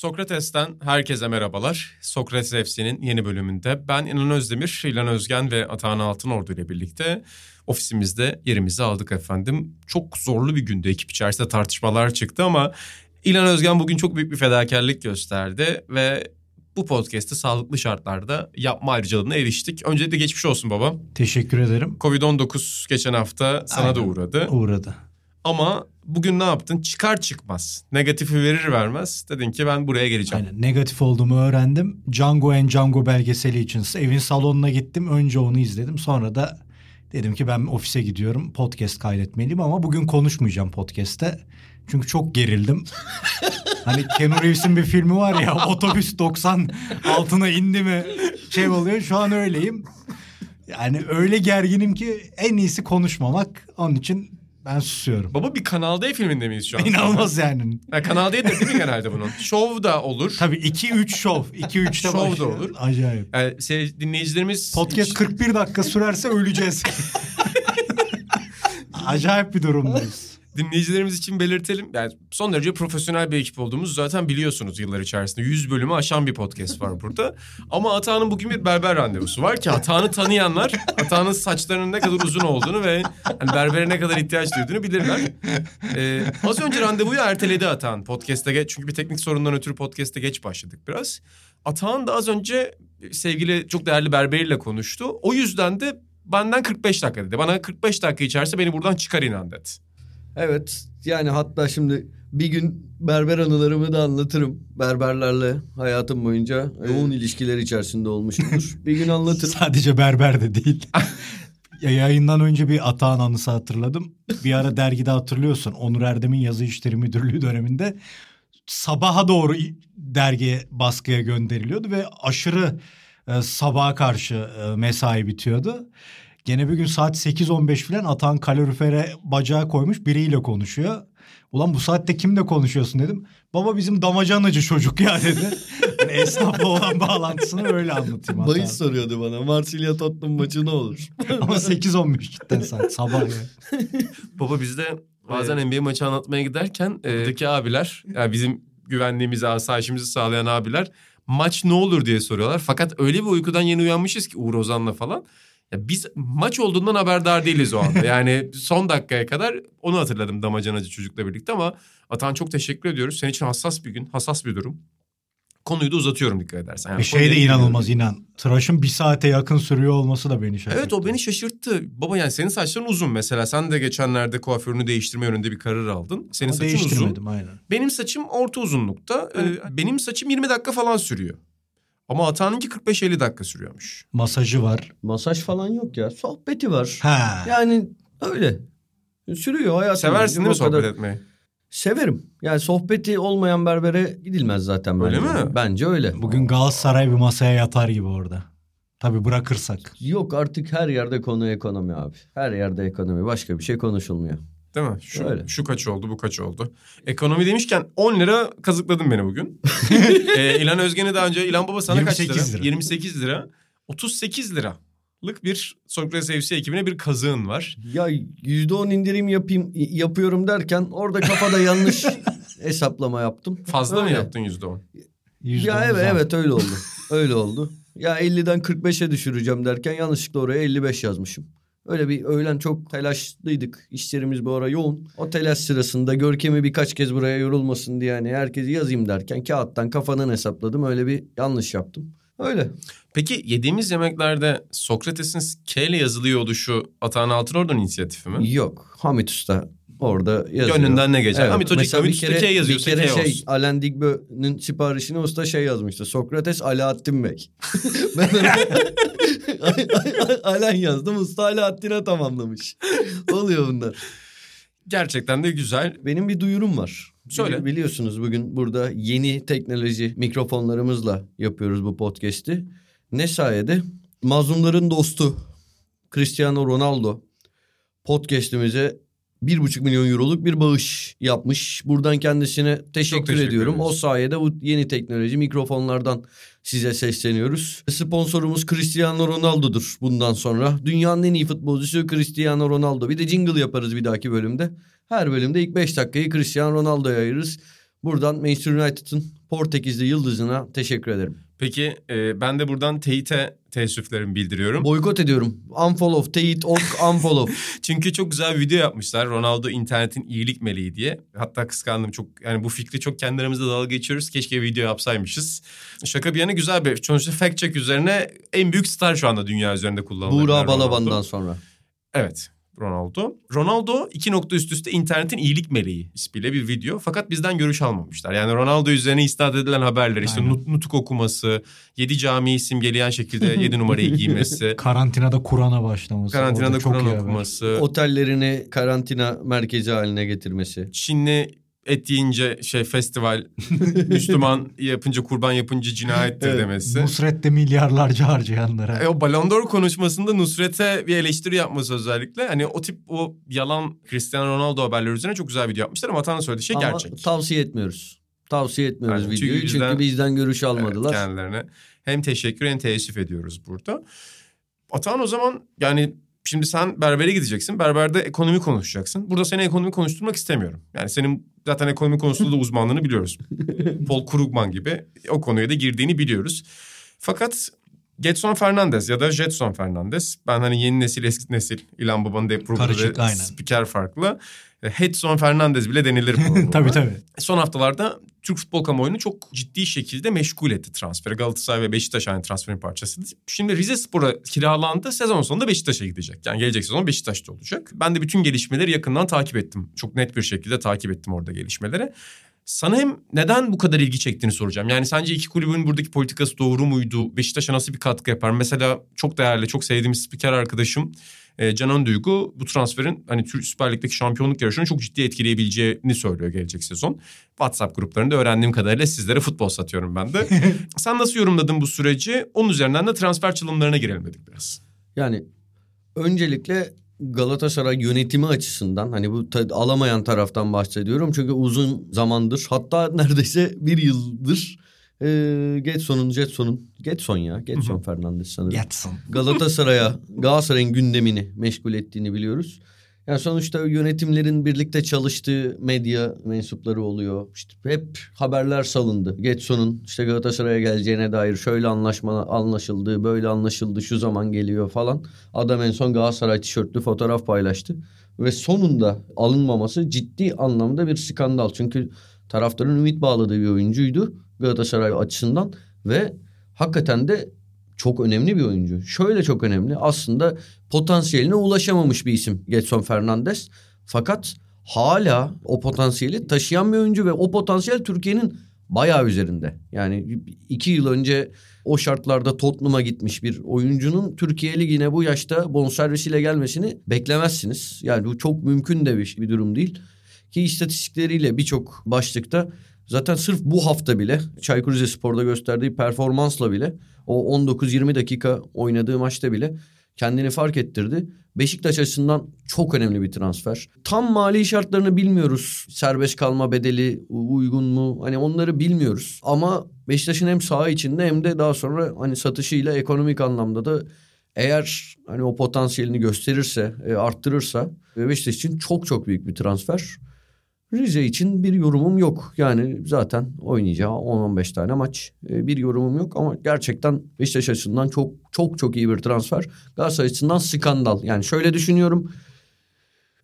Sokrates'ten herkese merhabalar. Sokrates FC'nin yeni bölümünde ben İnan Özdemir, İlhan Özgen ve Atahan Altınordu ile birlikte ofisimizde yerimizi aldık efendim. Çok zorlu bir günde ekip içerisinde tartışmalar çıktı ama İlhan Özgen bugün çok büyük bir fedakarlık gösterdi ve bu podcast'i sağlıklı şartlarda yapma ayrıcalığına eriştik. Öncelikle geçmiş olsun baba. Teşekkür ederim. Covid-19 geçen hafta sana Aynen. da uğradı. Uğradı. Ama bugün ne yaptın? Çıkar çıkmaz. Negatifi verir vermez. Dedin ki ben buraya geleceğim. Aynen. Negatif olduğumu öğrendim. Django and Django belgeseli için evin salonuna gittim. Önce onu izledim. Sonra da dedim ki ben ofise gidiyorum. Podcast kaydetmeliyim ama bugün konuşmayacağım podcast'te. Çünkü çok gerildim. hani Keanu Reeves'in bir filmi var ya otobüs 90 altına indi mi şey oluyor. Şu an öyleyim. Yani öyle gerginim ki en iyisi konuşmamak. Onun için ben susuyorum. Baba bir Kanal D filminde miyiz şu an? İnanılmaz yani. Ha, Kanal D'dir değil mi genelde bunun? Şov da olur. Tabii 2-3 şov. 2-3'te Şov da başlıyor. olur. Acayip. Yani şey, dinleyicilerimiz... Podcast 41 dakika sürerse öleceğiz. Acayip bir durumdayız. Dinleyicilerimiz için belirtelim. Yani son derece profesyonel bir ekip olduğumuzu zaten biliyorsunuz yıllar içerisinde. 100 bölümü aşan bir podcast var burada. Ama Atağan'ın bugün bir berber randevusu var ki Atağan'ı tanıyanlar Atağan'ın saçlarının ne kadar uzun olduğunu ve hani berbere ne kadar ihtiyaç duyduğunu bilirler. Ee, az önce randevuyu erteledi Atağan podcast'te geç. Çünkü bir teknik sorundan ötürü podcast'te geç başladık biraz. Atağan da az önce sevgili çok değerli berberiyle konuştu. O yüzden de benden 45 dakika dedi. Bana 45 dakika içerisinde beni buradan çıkar inan dedi. Evet yani hatta şimdi bir gün berber anılarımı da anlatırım. Berberlerle hayatım boyunca yoğun ilişkiler içerisinde olmuşumdur. bir gün anlatırım. Sadece berber de değil. Ya Yayından önce bir Atağan anısı hatırladım. Bir ara dergide hatırlıyorsun. Onur Erdem'in yazı işleri müdürlüğü döneminde sabaha doğru dergi baskıya gönderiliyordu ve aşırı e, sabaha karşı e, mesai bitiyordu. Gene bir gün saat 8.15 falan Atan kalorifere bacağı koymuş biriyle konuşuyor. Ulan bu saatte kimle konuşuyorsun dedim. Baba bizim damacanacı çocuk ya dedi. Yani esnafla olan bağlantısını öyle anlatayım. Bahis Atan. soruyordu bana. Marsilya Tottenham maçı ne olur? Ama 8-15 cidden saat sabah ya. Baba bizde bazen NBA maçı anlatmaya giderken e, buradaki abiler yani bizim güvenliğimizi, asayişimizi sağlayan abiler maç ne olur diye soruyorlar. Fakat öyle bir uykudan yeni uyanmışız ki Uğur Ozan'la falan. Ya biz maç olduğundan haberdar değiliz o anda. Yani son dakikaya kadar onu hatırladım damacanacı çocukla birlikte ama Atan çok teşekkür ediyoruz. Senin için hassas bir gün, hassas bir durum. Konuyu da uzatıyorum dikkat edersen. Yani Ve şey konuya de inanılmaz inan. Tıraşın bir saate yakın sürüyor olması da beni şaşırttı. Evet o beni şaşırttı. Baba yani senin saçların uzun mesela. Sen de geçenlerde kuaförünü değiştirme yönünde bir karar aldın. Senin Ama saçın uzun. değiştirmedim aynen. Benim saçım orta uzunlukta. Ee, benim saçım 20 dakika falan sürüyor. Ama Atağan'ınki 45-50 dakika sürüyormuş. Masajı var. Masaj falan yok ya. Sohbeti var. Ha. Yani öyle. Sürüyor hayatım. Seversin değil mi sohbet kadar- etmeyi? Severim. Yani sohbeti olmayan berbere gidilmez zaten Öyle bence. mi? Bence öyle. Bugün Galatasaray bir masaya yatar gibi orada. Tabii bırakırsak. Yok artık her yerde konu ekonomi abi. Her yerde ekonomi. Başka bir şey konuşulmuyor. Değil mi? Şu, Öyle. şu kaç oldu bu kaç oldu. Ekonomi demişken 10 lira kazıkladın beni bugün. ee, İlhan Özgen'i daha önce İlhan Baba sana kaç 28 lira? lira. 28 28 lira. 38 liralık bir Sokrates FC ekibine bir kazığın var. Ya yüzde on indirim yapayım yapıyorum derken orada kafada yanlış hesaplama yaptım. Fazla mı Öyle. yaptın %10? Yüzde Ya on evet zam. evet öyle oldu. öyle oldu. Ya 50'den 45'e düşüreceğim derken yanlışlıkla oraya 55 yazmışım. Öyle bir öğlen çok telaşlıydık. İşlerimiz bu ara yoğun. O telaş sırasında Görkem'i birkaç kez buraya yorulmasın diye hani herkesi yazayım derken kağıttan kafadan hesapladım. Öyle bir yanlış yaptım. Öyle. Peki yediğimiz yemeklerde Sokrates'in K ile yazılıyor oluşu Atahan Altınordu'nun inisiyatifi mi? Yok. Hamit Usta orada yazıyor. Gönlünden ne geçer? Hamit Hoca Hamit Usta K yazıyorsa bir kere şey olsun. Alain Digbe'nin siparişine usta şey yazmıştı. Sokrates Alaaddin Bey. ben Alain yazdım. Usta Alaaddin'e tamamlamış. Oluyor bunlar. Gerçekten de güzel. Benim bir duyurum var. Söyle. Bili- Biliyorsunuz bugün burada yeni teknoloji mikrofonlarımızla yapıyoruz bu podcast'i. Ne sayede? Mazlumların dostu Cristiano Ronaldo podcast'imize 1,5 milyon euroluk bir bağış yapmış. Buradan kendisine teşekkür, teşekkür ediyorum. ederiz. O sayede bu yeni teknoloji mikrofonlardan size sesleniyoruz. Sponsorumuz Cristiano Ronaldo'dur bundan sonra. Dünyanın en iyi futbolcusu Cristiano Ronaldo. Bir de jingle yaparız bir dahaki bölümde. Her bölümde ilk 5 dakikayı Cristiano Ronaldo'ya ayırırız. Buradan Manchester United'ın Portekizli yıldızına teşekkür ederim. Peki e, ben de buradan teyite teessüflerimi bildiriyorum. Boykot ediyorum. Unfollow, teyit, ok, unfollow. Çünkü çok güzel bir video yapmışlar. Ronaldo internetin iyilik meleği diye. Hatta kıskandım çok yani bu fikri çok kendi aramızda dalga geçiyoruz. Keşke video yapsaymışız. Şaka bir yana güzel bir. Sonuçta fact check üzerine en büyük star şu anda dünya üzerinde kullanılan. Buğra. Balaban'dan sonra. Evet. Ronaldo. Ronaldo iki nokta üst üste internetin iyilik meleği ismiyle bir video. Fakat bizden görüş almamışlar. Yani Ronaldo üzerine istat edilen haberler işte Aynen. nut- nutuk okuması, yedi camiyi simgeleyen şekilde yedi numarayı giymesi, Karantinada Kur'an'a başlaması. karantinada Kur'an haber. okuması, Otellerini karantina merkezi haline getirmesi. Çinli et yiyince şey festival, Müslüman yapınca kurban yapınca cinayettir Evet. demesi. Nusret'te milyarlarca harcayanlara. E, o Ballon d'Or konuşmasında Nusret'e bir eleştiri yapması özellikle. Hani o tip o yalan Cristiano Ronaldo haberleri üzerine çok güzel video yapmışlar ama Atan'ın söylediği şey Ama gerçek. tavsiye etmiyoruz. Tavsiye etmiyoruz çünkü videoyu çünkü bizden- bizden, görüş Evet, almadılar. kendilerine hem teşekkür hem teessüf ediyoruz burada. Atan o zaman yani şimdi sen berbere gideceksin. Berberde ekonomi konuşacaksın. Burada seni ekonomi konuşturmak istemiyorum. Yani senin zaten ekonomi konusunda da uzmanlığını biliyoruz. Paul Krugman gibi o konuya da girdiğini biliyoruz. Fakat Getson Fernandez ya da Jetson Fernandez. Ben hani yeni nesil eski nesil İlhan Baba'nın da programı Karışık, ve aynen. spiker farklı. E, Hedson Fernandez bile denilir. tabii tabii. Son haftalarda Türk futbol kamuoyunu çok ciddi şekilde meşgul etti transferi. Galatasaray ve Beşiktaş aynı transferin parçası. Şimdi Rize Spor'a kiralandı. Sezon sonunda Beşiktaş'a gidecek. Yani gelecek sezon Beşiktaş'ta olacak. Ben de bütün gelişmeleri yakından takip ettim. Çok net bir şekilde takip ettim orada gelişmeleri. Sana hem neden bu kadar ilgi çektiğini soracağım. Yani sence iki kulübün buradaki politikası doğru muydu? Beşiktaş'a nasıl bir katkı yapar? Mesela çok değerli, çok sevdiğim spiker arkadaşım e, Canan Duygu bu transferin hani Türk Süper Lig'deki şampiyonluk yarışını çok ciddi etkileyebileceğini söylüyor gelecek sezon. WhatsApp gruplarında öğrendiğim kadarıyla sizlere futbol satıyorum ben de. Sen nasıl yorumladın bu süreci? Onun üzerinden de transfer çalımlarına girelim dedik biraz. Yani öncelikle Galatasaray yönetimi açısından hani bu ta- alamayan taraftan bahsediyorum. Çünkü uzun zamandır hatta neredeyse bir yıldır e, Getson'un Jetson'un Getson ya Getson Fernandes sanırım. Yatsın. Galatasaray'a Galatasaray'ın gündemini meşgul ettiğini biliyoruz. Yani sonuçta yönetimlerin birlikte çalıştığı medya mensupları oluyor. İşte hep haberler salındı. Getson'un işte Galatasaray'a geleceğine dair şöyle anlaşma anlaşıldı, böyle anlaşıldı, şu zaman geliyor falan. Adam en son Galatasaray tişörtlü fotoğraf paylaştı. Ve sonunda alınmaması ciddi anlamda bir skandal. Çünkü taraftarın ümit bağladığı bir oyuncuydu Galatasaray açısından. Ve hakikaten de çok önemli bir oyuncu. Şöyle çok önemli. Aslında potansiyeline ulaşamamış bir isim Getson Fernandes. Fakat hala o potansiyeli taşıyan bir oyuncu ve o potansiyel Türkiye'nin bayağı üzerinde. Yani iki yıl önce o şartlarda Tottenham'a gitmiş bir oyuncunun Türkiye Ligi'ne bu yaşta bonservisiyle gelmesini beklemezsiniz. Yani bu çok mümkün de bir, bir durum değil. Ki istatistikleriyle birçok başlıkta zaten sırf bu hafta bile Çaykur Rizespor'da gösterdiği performansla bile o 19-20 dakika oynadığı maçta bile kendini fark ettirdi. Beşiktaş açısından çok önemli bir transfer. Tam mali şartlarını bilmiyoruz. Serbest kalma bedeli uygun mu? Hani onları bilmiyoruz. Ama Beşiktaş'ın hem saha içinde hem de daha sonra hani satışıyla ekonomik anlamda da eğer hani o potansiyelini gösterirse, e, arttırırsa Beşiktaş için çok çok büyük bir transfer. Rize için bir yorumum yok. Yani zaten oynayacağı 10-15 tane maç. E, bir yorumum yok ama gerçekten Beşiktaş açısından çok çok çok iyi bir transfer. Galatasaray açısından skandal. Yani şöyle düşünüyorum.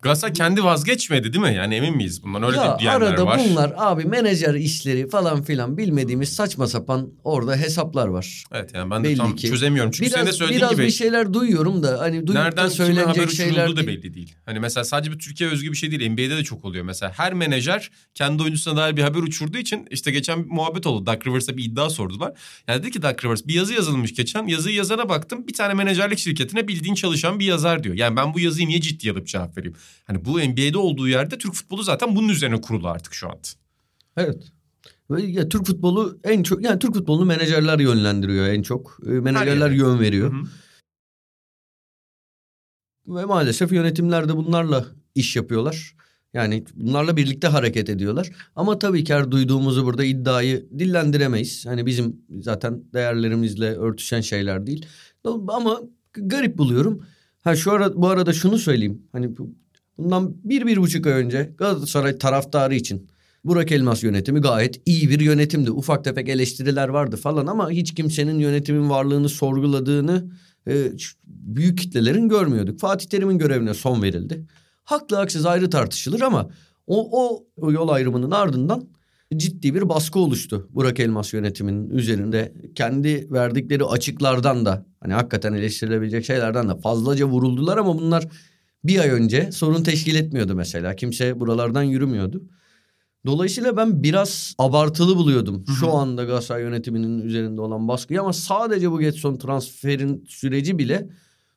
Galatasaray kendi vazgeçmedi değil mi? Yani emin miyiz bundan? Öyle ya diyenler arada var. bunlar abi menajer işleri falan filan bilmediğimiz saçma sapan orada hesaplar var. Evet yani ben de Belli tam ki. çözemiyorum. Çünkü senin de Biraz, söylediğin biraz gibi bir şeyler duyuyorum da hani nereden söylenecek haber şeyler da belli değil. Hani mesela sadece bir Türkiye özgü bir şey değil. NBA'de de çok oluyor. Mesela her menajer kendi oyuncusuna dair bir haber uçurduğu için işte geçen bir muhabbet oldu. Doug Rivers'a bir iddia sordular. Yani dedi ki Doug Rivers bir yazı yazılmış geçen. Yazıyı yazana baktım. Bir tane menajerlik şirketine bildiğin çalışan bir yazar diyor. Yani ben bu yazıyı niye ciddiye alıp cevap vereyim? Hani bu NBA'de olduğu yerde Türk futbolu zaten bunun üzerine kurulu artık şu an. Evet. Ve ya Türk futbolu en çok yani Türk futbolunu menajerler yönlendiriyor en çok. E, Menajerler yön veriyor. Hı hı. Ve maalesef yönetimler de bunlarla iş yapıyorlar. Yani bunlarla birlikte hareket ediyorlar. Ama tabii ki her duyduğumuzu burada iddiayı dillendiremeyiz. Hani bizim zaten değerlerimizle örtüşen şeyler değil. Ama garip buluyorum. Ha şu ara bu arada şunu söyleyeyim. Hani bundan bir bir buçuk ay önce Galatasaray taraftarı için Burak Elmas yönetimi gayet iyi bir yönetimdi. Ufak tefek eleştiriler vardı falan ama hiç kimsenin yönetimin varlığını sorguladığını e, büyük kitlelerin görmüyorduk. Fatih Terim'in görevine son verildi. Haklı haksız ayrı tartışılır ama o, o, o yol ayrımının ardından ciddi bir baskı oluştu Burak Elmas yönetiminin üzerinde. Kendi verdikleri açıklardan da hani hakikaten eleştirilebilecek şeylerden de fazlaca vuruldular ama bunlar bir ay önce sorun teşkil etmiyordu mesela. Kimse buralardan yürümüyordu. Dolayısıyla ben biraz abartılı buluyordum Hı-hı. şu anda Galatasaray yönetiminin üzerinde olan baskıyı ama sadece bu Getson transferin süreci bile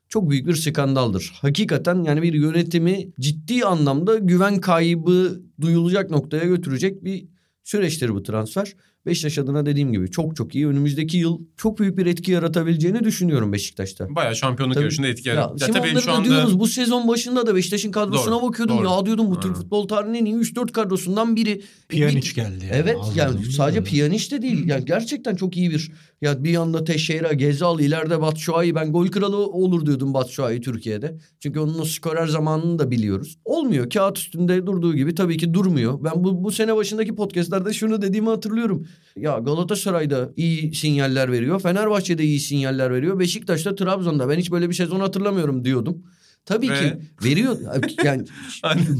çok büyük bir skandaldır. Hakikaten yani bir yönetimi ciddi anlamda güven kaybı duyulacak noktaya götürecek bir süreçtir bu transfer. Beşiktaş adına dediğim gibi çok çok iyi. Önümüzdeki yıl çok büyük bir etki yaratabileceğini düşünüyorum Beşiktaş'ta. Bayağı şampiyonluk tabii, yarışında etki yaratıyor. Ya, ya tabii şu anda diyoruz bu sezon başında da Beşiktaş'ın kadrosuna doğru, bakıyordum. Doğru. Ya diyordum bu Türk futbol tarihinin iyi 3-4 kadrosundan biri. Piyaniç geldi. Yani. Evet yani sadece Piyaniç de değil. Yani gerçekten çok iyi bir ya bir yanda Teşehir'e, Gezal, ileride Batshuayi. Ben gol kralı olur diyordum Batshuayi Türkiye'de. Çünkü onun o skorer zamanını da biliyoruz. Olmuyor. Kağıt üstünde durduğu gibi tabii ki durmuyor. Ben bu, bu sene başındaki podcastlerde şunu dediğimi hatırlıyorum. Ya Galatasaray'da iyi sinyaller veriyor. Fenerbahçe'de iyi sinyaller veriyor. Beşiktaş'ta, Trabzon'da. Ben hiç böyle bir sezon hatırlamıyorum diyordum. Tabii Ve... ki veriyor. Yani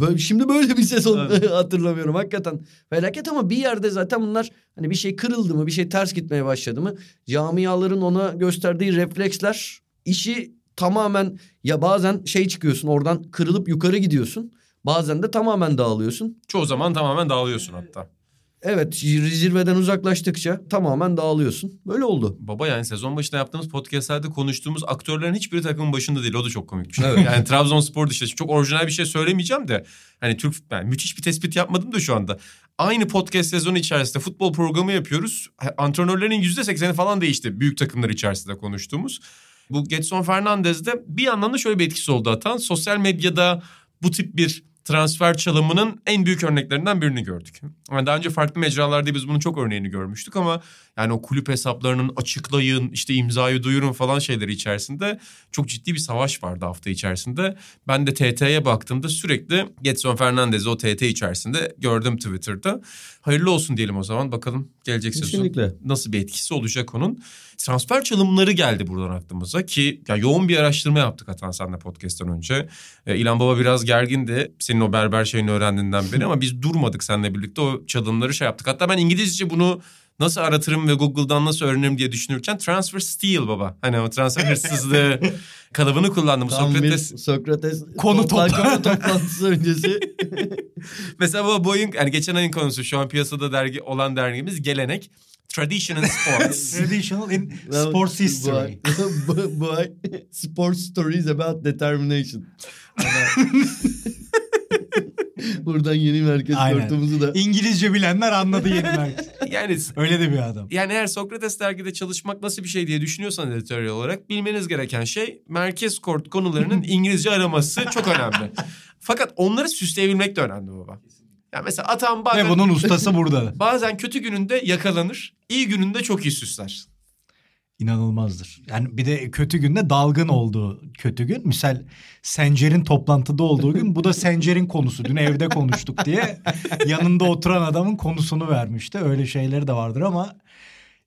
böyle, şimdi böyle bir sezon hatırlamıyorum hakikaten. Felaket ama bir yerde zaten bunlar hani bir şey kırıldı mı, bir şey ters gitmeye başladı mı? Camiaların ona gösterdiği refleksler işi tamamen ya bazen şey çıkıyorsun oradan kırılıp yukarı gidiyorsun. Bazen de tamamen dağılıyorsun. Çoğu zaman tamamen dağılıyorsun hatta. Evet zirveden uzaklaştıkça tamamen dağılıyorsun. Böyle oldu. Baba yani sezon başında yaptığımız podcastlerde konuştuğumuz aktörlerin hiçbiri takımın başında değil. O da çok komik bir şey. Evet. Yani Trabzonspor dışında çok orijinal bir şey söylemeyeceğim de. Hani Türk yani müthiş bir tespit yapmadım da şu anda. Aynı podcast sezonu içerisinde futbol programı yapıyoruz. Antrenörlerin yüzde sekseni falan değişti. Büyük takımlar içerisinde konuştuğumuz. Bu Getson Fernandez'de bir yandan da şöyle bir etkisi oldu Atan. Sosyal medyada bu tip bir transfer çalımının en büyük örneklerinden birini gördük. Yani daha önce farklı mecralarda biz bunun çok örneğini görmüştük ama yani o kulüp hesaplarının açıklayın, işte imzayı duyurun falan şeyleri içerisinde çok ciddi bir savaş vardı hafta içerisinde. Ben de TT'ye baktığımda sürekli Getson Fernandez'i o TT içerisinde gördüm Twitter'da. Hayırlı olsun diyelim o zaman. Bakalım gelecek Kesinlikle. sezon nasıl bir etkisi olacak onun. Transfer çalımları geldi buradan aklımıza ki ya yoğun bir araştırma yaptık Atan senle podcast'tan önce. E, İlan Baba biraz gergindi senin o berber şeyini öğrendiğinden beri ama biz durmadık seninle birlikte o çalımları şey yaptık. Hatta ben İngilizce bunu nasıl aratırım ve Google'dan nasıl öğrenirim diye düşünürken transfer steal baba. Hani o transfer hırsızlığı kalıbını kullandım. Tam Sokrates, bir Sokrates konu toplantısı, toplantısı öncesi. Mesela bu boyun yani geçen ayın konusu şu an piyasada dergi olan dergimiz Gelenek. Traditional Sports. Traditional in Sports History. bu, bu ay Sports Stories about Determination. Buradan yeni merkez kortumuzu da. İngilizce bilenler anladı yeni merkez. yani öyle de bir adam. Yani eğer Sokrates dergide çalışmak nasıl bir şey diye düşünüyorsan editörel olarak bilmeniz gereken şey merkez kort konularının İngilizce araması çok önemli. Fakat onları süsleyebilmek de önemli baba. Yani mesela Atan bazen... Ve bunun ustası burada. Bazen kötü gününde yakalanır, iyi gününde çok iyi süsler inanılmazdır. Yani bir de kötü günde dalgın olduğu kötü gün. Misal Sencer'in toplantıda olduğu gün bu da Sencer'in konusu. Dün evde konuştuk diye yanında oturan adamın konusunu vermişti. Öyle şeyleri de vardır ama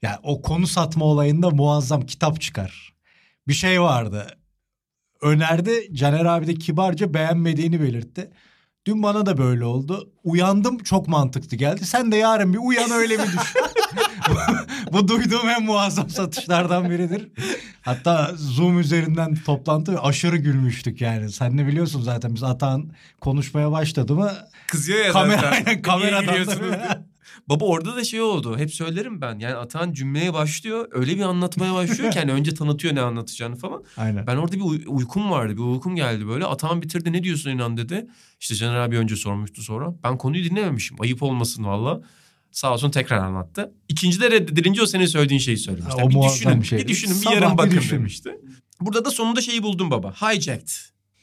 ya o konu satma olayında muazzam kitap çıkar. Bir şey vardı. Önerdi Caner abi de kibarca beğenmediğini belirtti. Dün bana da böyle oldu. Uyandım çok mantıklı geldi. Sen de yarın bir uyan öyle bir düşün. bu, duyduğum en muazzam satışlardan biridir. Hatta Zoom üzerinden toplantı aşırı gülmüştük yani. Sen ne biliyorsun zaten biz Atan konuşmaya başladı mı? Kızıyor ya kamera, zaten. Aynen, kameradan Baba orada da şey oldu. Hep söylerim ben. Yani Atan cümleye başlıyor. Öyle bir anlatmaya başlıyor ki hani önce tanıtıyor ne anlatacağını falan. Aynen. Ben orada bir uy- uykum vardı. Bir uykum geldi böyle. Atan bitirdi ne diyorsun inan dedi. İşte Caner abi önce sormuştu sonra. Ben konuyu dinlememişim. Ayıp olmasın valla. Sağ olsun tekrar anlattı. İkinci de reddedilince o senin söylediğin şeyi söylemişti. Ha, o bir düşünün, şey. bir düşünün, bir yarın bakın demişti. Burada da sonunda şeyi buldum baba. Hijacked.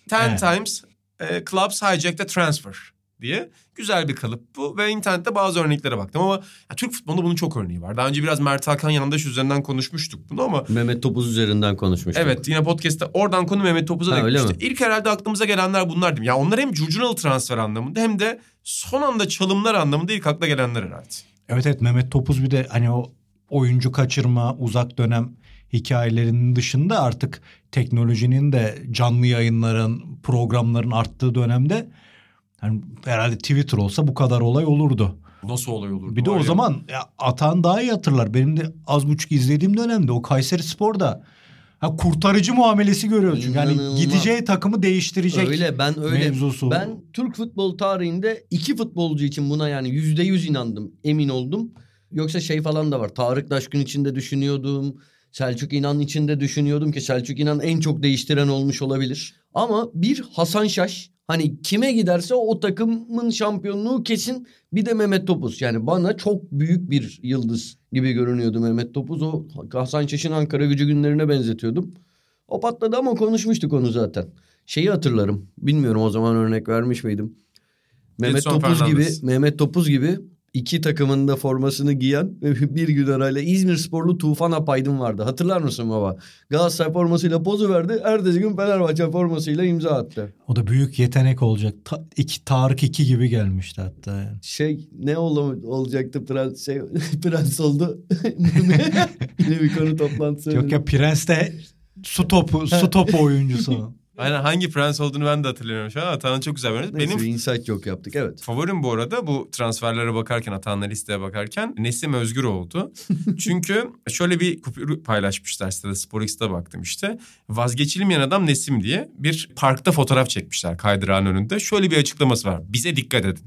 Ten Evet. times e, clubs hijack the transfer diye. Güzel bir kalıp bu ve internette bazı örneklere baktım ama ya, Türk futbolunda bunun çok örneği var. Daha önce biraz Mert Hakan yandaş üzerinden konuşmuştuk bunu ama Mehmet Topuz üzerinden konuşmuştuk. evet yine podcast'te oradan konu Mehmet Topuz'a öyle gitmişti. İlk herhalde aklımıza gelenler bunlar değil mi? Ya onlar hem curcunalı transfer anlamında hem de son anda çalımlar anlamında ilk akla gelenler herhalde. Evet evet Mehmet Topuz bir de hani o oyuncu kaçırma uzak dönem hikayelerinin dışında artık teknolojinin de canlı yayınların programların arttığı dönemde hani herhalde Twitter olsa bu kadar olay olurdu. Nasıl olay olur? Bir de o zaman ya, Atan daha iyi hatırlar. Benim de az buçuk izlediğim dönemde o Kayseri Spor'da ha, kurtarıcı muamelesi görüyoruz. Çünkü İnanılmaz. gideceği takımı değiştirecek Öyle ben öyle. mevzusu. Ben Türk futbol tarihinde iki futbolcu için buna yani yüzde yüz inandım. Emin oldum. Yoksa şey falan da var. Tarık Taşkın için de düşünüyordum. Selçuk İnan için de düşünüyordum ki Selçuk İnan en çok değiştiren olmuş olabilir. Ama bir Hasan Şaş hani kime giderse o takımın şampiyonluğu kesin. Bir de Mehmet Topuz. Yani bana çok büyük bir yıldız gibi görünüyordu Mehmet Topuz. O Hasan Şaş'ın Ankara gücü günlerine benzetiyordum. O patladı ama konuşmuştuk onu zaten. Şeyi hatırlarım. Bilmiyorum o zaman örnek vermiş miydim? Mehmet Edson Topuz Fernandez. gibi, Mehmet Topuz gibi iki takımın da formasını giyen bir gün arayla İzmir sporlu Tufan Apaydın vardı. Hatırlar mısın baba? Galatasaray formasıyla pozu verdi. Ertesi gün Fenerbahçe formasıyla imza attı. O da büyük yetenek olacak. Ta, iki, Tarık 2 gibi gelmişti hatta. Yani. Şey ne ol, olacaktı prens şey prens oldu. Yine bir konu toplantısı. Yok ya Prens de su topu, su topu oyuncusu. Aynen hangi prens olduğunu ben de hatırlamıyorum şu an. Atan'ın çok güzel bir örnek. Neyse, Benim bir insight yok yaptık evet. Favorim bu arada bu transferlere bakarken Atan'la listeye bakarken Nesim Özgür oldu. Çünkü şöyle bir kupür paylaşmışlar sitede SporX'te baktım işte. Vazgeçilmeyen adam Nesim diye bir parkta fotoğraf çekmişler kaydırağın önünde. Şöyle bir açıklaması var. Bize dikkat edin.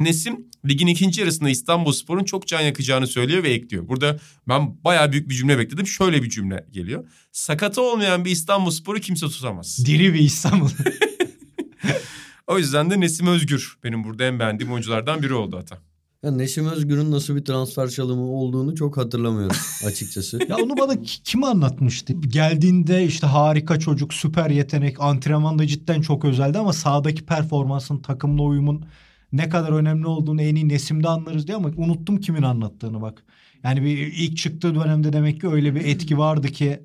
Nesim ligin ikinci yarısında İstanbulspor'un çok can yakacağını söylüyor ve ekliyor. Burada ben bayağı büyük bir cümle bekledim. Şöyle bir cümle geliyor. Sakatı olmayan bir İstanbulspor'u kimse tutamaz. Diri bir İstanbul. O yüzden de Nesim Özgür benim burada en beğendiğim oyunculardan biri oldu hatta. Ya Neşim Özgür'ün nasıl bir transfer çalımı olduğunu çok hatırlamıyorum açıkçası. ya onu bana ki- kim anlatmıştı? Geldiğinde işte harika çocuk, süper yetenek, antrenmanda cidden çok özeldi ama sahadaki performansın, takımla uyumun ne kadar önemli olduğunu en iyi Nesim'de anlarız diye ama unuttum kimin anlattığını bak. Yani bir ilk çıktığı dönemde demek ki öyle bir etki vardı ki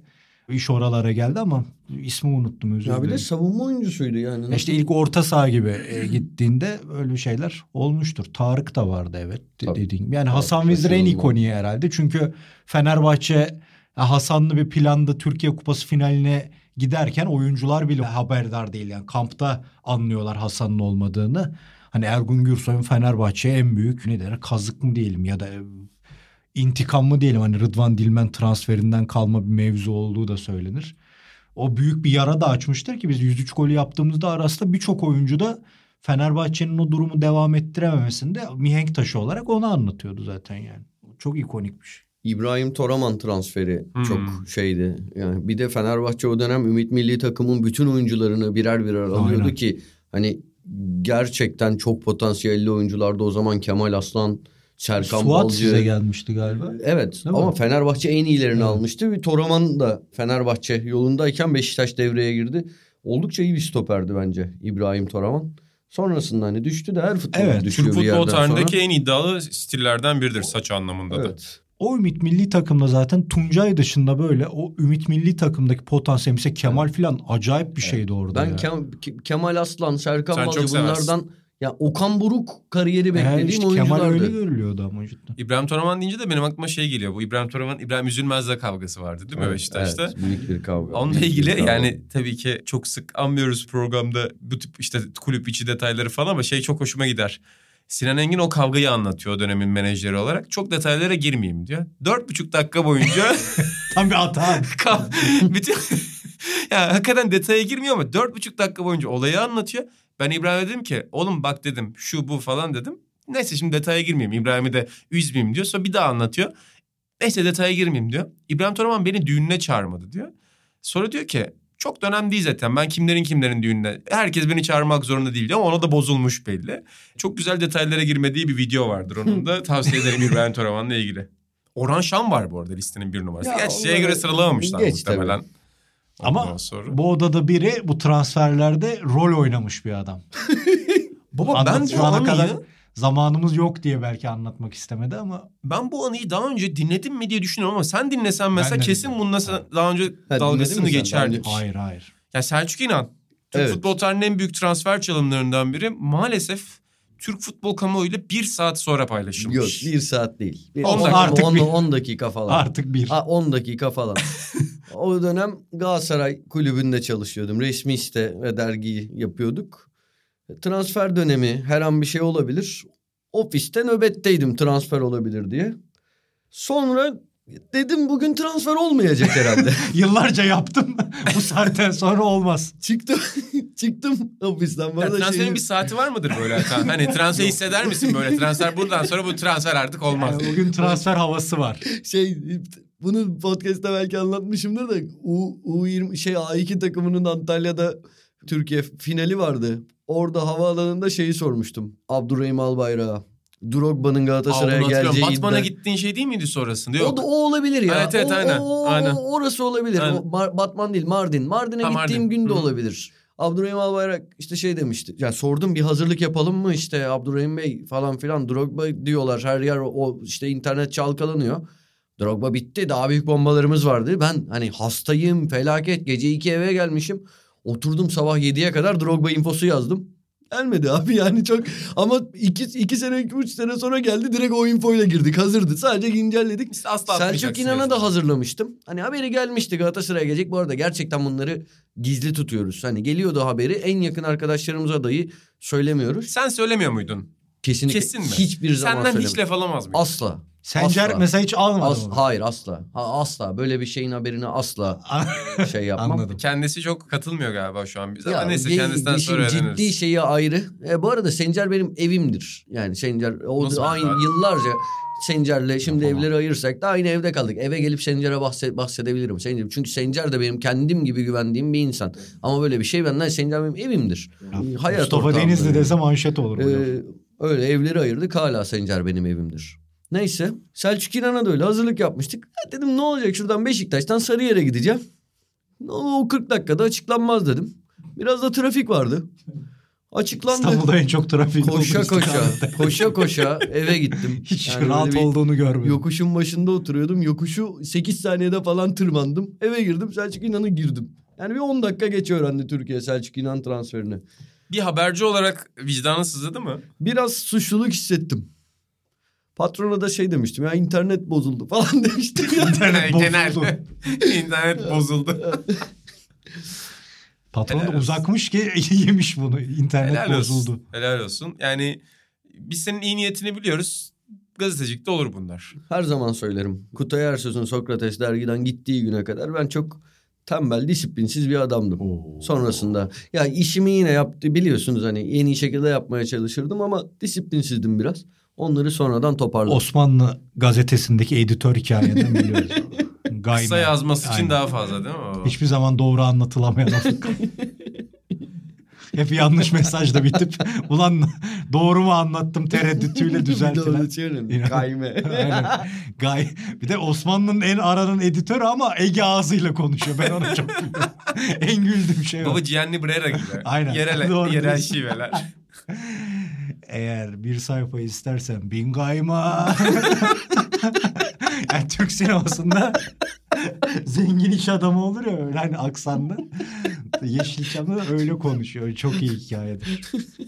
iş oralara geldi ama ismi unuttum özür ya bir de dilerim. savunma oyuncusuydu yani. Ya İşte ilk orta saha gibi e, gittiğinde öyle şeyler olmuştur. Tarık da vardı evet Tabii. dediğin gibi. Yani Tarık Hasan Vezir en ikoniği herhalde. Çünkü Fenerbahçe ya Hasanlı bir planda Türkiye Kupası finaline giderken oyuncular bile haberdar değil. Yani kampta anlıyorlar Hasan'ın olmadığını. Hani Ergun Gürsoy'un Fenerbahçe'ye en büyük ne der kazık mı diyelim ya da e, intikam mı diyelim. Hani Rıdvan Dilmen transferinden kalma bir mevzu olduğu da söylenir. O büyük bir yara da açmıştır ki biz 103 golü yaptığımızda arasında birçok oyuncu da Fenerbahçe'nin o durumu devam ettirememesinde mihenk taşı olarak onu anlatıyordu zaten yani. Çok ikonikmiş. İbrahim Toraman transferi Hmm. çok şeydi. Yani bir de Fenerbahçe o dönem Ümit Milli takımın bütün oyuncularını birer birer alıyordu Aynen. ki hani gerçekten çok potansiyelli oyunculardı o zaman Kemal Aslan, Serkan Suat Balcı. size gelmişti galiba. Evet Değil ama mi? Fenerbahçe en iyilerini Evet. almıştı. Bir Toraman da Fenerbahçe yolundayken Beşiktaş devreye girdi. Oldukça iyi bir stoperdi bence İbrahim Toraman. Sonrasında hani düştü de her futbolcu Evet, düşüyor Türk bir futbol tarihindeki sonra. en iddialı stillerden biridir saç anlamında da. Evet. O Ümit Milli takımda zaten Tuncay dışında böyle o Ümit Milli takımdaki potansiyel mesela Kemal filan acayip bir şeydi orada Ben ya. Kem- Ke- Kemal Aslan, Serkan Sen Balcı seversin. bunlardan ya Okan Buruk kariyeri Yani beklediğim işte oyunculardı. Kemal öyle görülüyordu ama cidden. İbrahim Toraman deyince de benim aklıma şey geliyor. Bu İbrahim Toraman, İbrahim Üzülmez'le kavgası vardı değil mi Evet, Beşiktaş'ta? Evet, büyük bir kavga. Onunla Büyük ilgili kavga. yani tabii ki çok sık anmıyoruz programda bu tip işte kulüp içi detayları falan ama şey çok hoşuma gider. Sinan Engin o kavgayı anlatıyor o dönemin menajeri olarak. Çok detaylara girmeyeyim diyor. Dört buçuk dakika boyunca Tam bir hata. Bütün ya hakikaten detaya girmiyor ama dört buçuk dakika boyunca olayı anlatıyor. Ben İbrahim'e dedim ki oğlum bak dedim şu bu falan dedim. Neyse şimdi detaya girmeyeyim İbrahim'i de üzmeyeyim diyor. Sonra bir daha anlatıyor. Neyse detaya girmeyeyim diyor. İbrahim Toraman beni düğününe çağırmadı diyor. Sonra diyor ki çok da önemli değil zaten. Ben kimlerin kimlerin düğününe. Herkes beni çağırmak zorunda değil diyor ama ona da bozulmuş belli. Çok güzel detaylara girmediği bir video vardır onun da. Tavsiye ederim İbrahim Toraman'la ilgili. Orhan Şan var bu arada listenin bir numarası. Ya Gerçi şeye göre sıralamamışlar geç muhtemelen. Ama Ondan sonra. bu odada biri bu transferlerde rol oynamış bir adam. Baba Anlat- ben şu ana kadar zamanımız yok diye belki anlatmak istemedi ama ben bu anıyı daha önce dinledim mi diye düşünüyorum ama sen dinlesen mesela Ben kesin bununla sen daha önce Ha, dalgasını geçerdik. Hayır hayır. Yani Selçuk İnan Türk Evet. futbol tarihinin en büyük transfer çalımlarından biri maalesef Türk futbol kamuoyuyla bir saat sonra paylaşılmış. Yok bir saat değil. Bir, On 10 dakika. Artık bir- 10 dakika falan. Artık bir. Ha, 10 dakika falan. o dönem Galatasaray kulübünde çalışıyordum. Resmi site ve dergiyi yapıyorduk. Transfer dönemi her an bir şey olabilir. Ofiste nöbetteydim transfer olabilir diye. Sonra dedim bugün transfer olmayacak herhalde. Yıllarca yaptım. bu saatten sonra olmaz. çıktım çıktım ofisten. Arada transferin şey- bir saati var mıdır böyle? Hani transfer hisseder misin böyle? Transfer buradan sonra bu transfer artık olmaz. Yani bugün transfer havası var. şey bunu podcast'ta belki anlatmışımdır da U, U20 şey A2 takımının Antalya'da Türkiye finali vardı. Orada havaalanında şeyi sormuştum. Abdurrahim Albayrak'a. Drogba'nın Galatasaray'a geleceği Batman'a iddia- gittiğin şey değil miydi sonrasında? O, Yok. da, o olabilir ya. Evet, evet, O- aynen, o- o- aynen. Orası olabilir. Aynen. O Batman değil Mardin. Mardin'e gittiğim Mardin. gün de Hı olabilir. Abdurrahim Albayrak işte şey demişti. Yani sordum bir hazırlık yapalım mı işte Abdurrahim Bey falan filan. Drogba diyorlar her yer o, o işte internet çalkalanıyor. Drogba bitti daha büyük bombalarımız vardı. Ben hani hastayım felaket gece iki eve gelmişim. Oturdum sabah 7'ye kadar Drogba infosu yazdım. Gelmedi abi yani çok ama iki, iki sene iki üç sene sonra geldi direkt o infoyla girdik hazırdı sadece güncelledik. Biz asla Selçuk İnan'a da hazırlamıştım. Hani haberi gelmişti Galatasaray'a gelecek. Bu arada gerçekten bunları gizli tutuyoruz. Hani geliyordu haberi en yakın arkadaşlarımıza dahi söylemiyoruz. Sen söylemiyor muydun? Kesinlikle Kesin mi? hiçbir zaman Senden hiç laf alamaz mıyım? Asla. Sencer Asla. mesela hiç almadı As- onu. hayır asla. Ha, asla. Böyle bir şeyin haberini asla şey yapmam. Anladım. Kendisi çok katılmıyor galiba şu an bize Ya, ama neyse ge- kendisinden sonra ciddi öğreniriz. şeyi ayrı. E, bu arada Sencer benim evimdir. Yani Sencer o Nasıl aynı abi? yıllarca Sencer'le şimdi Yapamam. evleri ayırsak da aynı evde kaldık. Eve gelip Sencer'e bahset, bahsedebilirim. Sencer, çünkü Sencer de benim kendim gibi güvendiğim bir insan. Ama böyle bir şey benden Sencer benim evimdir. Hayat Mustafa Denizli yani. dese manşet olur. Ee, öyle evleri ayırdık hala Sencer benim evimdir. Neyse Selçuk İnan'a da öyle hazırlık yapmıştık. Ya dedim ne olacak şuradan Beşiktaş'tan Sarıyer'e gideceğim. O 40 dakikada açıklanmaz dedim. Biraz da trafik vardı. Açıklandı. İstanbul'da en çok trafik Koşa olduğu koşa, istikamette. koşa koşa eve gittim. Hiç Yani rahat olduğunu görmedim. Yokuşun başında oturuyordum. Yokuşu 8 saniyede falan tırmandım. Eve girdim Selçuk İnan'ı girdim. Yani bir 10 dakika geç öğrendi Türkiye Selçuk İnan transferini. Bir haberci olarak vicdanın sızladı mı? Biraz suçluluk hissettim. Patrona da şey demiştim ya internet bozuldu falan demiştim. İnternet Genel. bozuldu. İnternet bozuldu. Patron da Helal olsun. uzakmış ki yemiş bunu. İnternet Helal bozuldu. olsun. Helal olsun. Yani biz senin iyi niyetini biliyoruz. Gazetecilikte olur bunlar. Her zaman söylerim. Kutay Ersöz'ün Sokrates dergiden gittiği güne kadar ben çok tembel, disiplinsiz bir adamdım. Oo. Sonrasında ya işimi yine yaptı biliyorsunuz hani en iyi şekilde yapmaya çalışırdım ama disiplinsizdim biraz. Onları sonradan toparladım. Osmanlı gazetesindeki editör hikayeden biliyoruz. Gayme. Kısa yazması için Aynen. daha fazla değil mi? Hiçbir zaman doğru anlatılamayan o. Hep yanlış mesajla bitip ulan doğru mu anlattım tereddütüyle düzeltilen. Aynen. Gay. Bir de Osmanlı'nın en aranan editörü ama Ege ağzıyla konuşuyor. Ben ona çok gülüyorum. en güldüğüm şey o. Baba Gianni Brera gibi. Aynen. Yerel, Doğru yerel diyorsun. şiveler. Eğer bir sayfa istersen bin gayma. yani Türk sinemasında zengin iş adamı olur ya öyle hani aksanlı. Yeşilçam'da da öyle konuşuyor. Çok iyi hikayedir.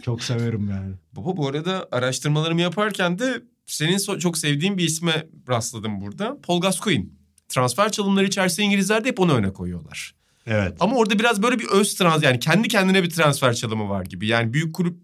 Çok severim yani. Baba bu arada araştırmalarımı yaparken de senin so- çok sevdiğin bir isme rastladım burada. Paul Gascoigne. Transfer çalımları içerisinde İngilizler de hep onu öne koyuyorlar. Evet. Ama orada biraz böyle bir öz trans yani kendi kendine bir transfer çalımı var gibi. Yani büyük kulüp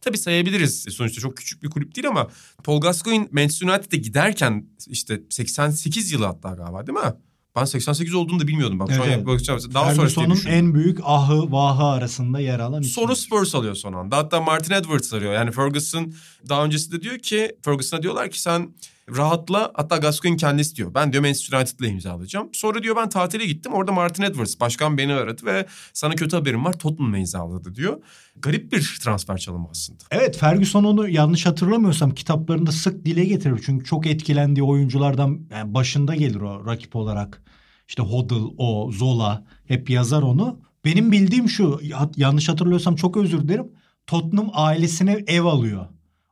tabii sayabiliriz. Sonuçta çok küçük bir kulüp değil ama Paul Gascoigne Manchester United'e giderken işte 88 yılı hatta galiba değil mi? Ben 88 olduğunu da bilmiyordum. Bak şu an Evet, evet. bakacağım. Daha sonra Ferguson'un en büyük ahı vahı arasında yer alan isim. Sonra Spurs alıyor son anda. Hatta Martin Edwards arıyor. Yani Ferguson daha öncesinde diyor ki Ferguson'a diyorlar ki sen rahatla hatta Gascoigne kendisi diyor. Ben diyor Manchester United'la imzalayacağım. Sonra diyor ben tatile gittim. Orada Martin Edwards başkan beni aradı ve sana kötü haberim var Tottenham'la imzaladı diyor. Garip bir transfer çalımı aslında. Evet Ferguson onu yanlış hatırlamıyorsam kitaplarında sık dile getirir. Çünkü çok etkilendiği oyunculardan yani başında gelir o rakip olarak. işte Hodl, o, Zola hep yazar onu. Benim bildiğim şu yanlış hatırlıyorsam çok özür dilerim. Tottenham ailesine ev alıyor.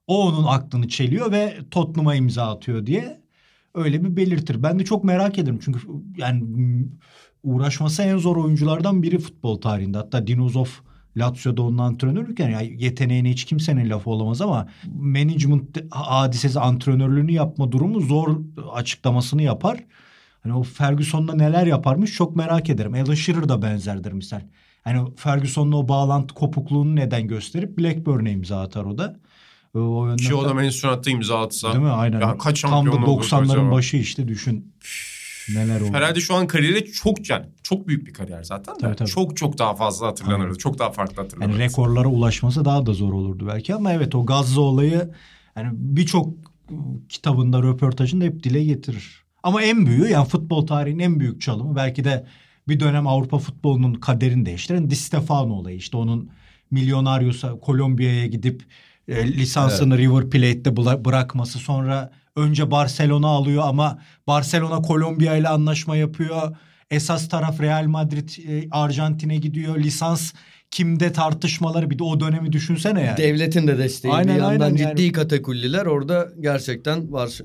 O onun aklını çeliyor ve Tottenham'a imza atıyor diye öyle bir belirtir. Ben de çok merak ederim çünkü yani uğraşması en zor oyunculardan biri futbol tarihinde. Hatta Dinozov Lazio'da onun antrenörlükken yani yeteneğine hiç kimsenin lafı olamaz ama management hadisesi antrenörlüğünü yapma durumu zor açıklamasını yapar. Hani o Ferguson'la neler yaparmış çok merak ederim. Alan Shearer da benzerdir misal. Hani Ferguson'la o bağlantı kopukluğunu neden gösterip Blackburn'e imza atar o da. O yönden Ki o da Manchester imza atsa. Değil mi? Aynen. Ya kaç Tam da 90'ların başı işte düşün. Neler oldu. Herhalde şu an kariyeri çok yani çok büyük bir kariyer zaten de. Tabii, tabii. Çok çok daha fazla hatırlanırdı. Aynen. Çok daha farklı hatırlanırdı. Yani rekorlara ulaşması daha da zor olurdu belki ama evet o Gazze olayı yani birçok kitabında röportajında hep dile getirir. Ama en büyüğü yani futbol tarihinin en büyük çalımı belki de bir dönem Avrupa futbolunun kaderini değiştiren Di Stefano olayı. İşte onun Milyonaryosa Kolombiya'ya gidip e, lisansını evet. River Plate'de bırakması sonra önce Barcelona alıyor ama Barcelona Kolombiya ile anlaşma yapıyor. Esas taraf Real Madrid e, Arjantin'e gidiyor. Lisans kimde tartışmaları bir de o dönemi düşünsene yani. Devletin de desteği aynen, bir yandan aynen, ciddi yani. katakulliler orada gerçekten var.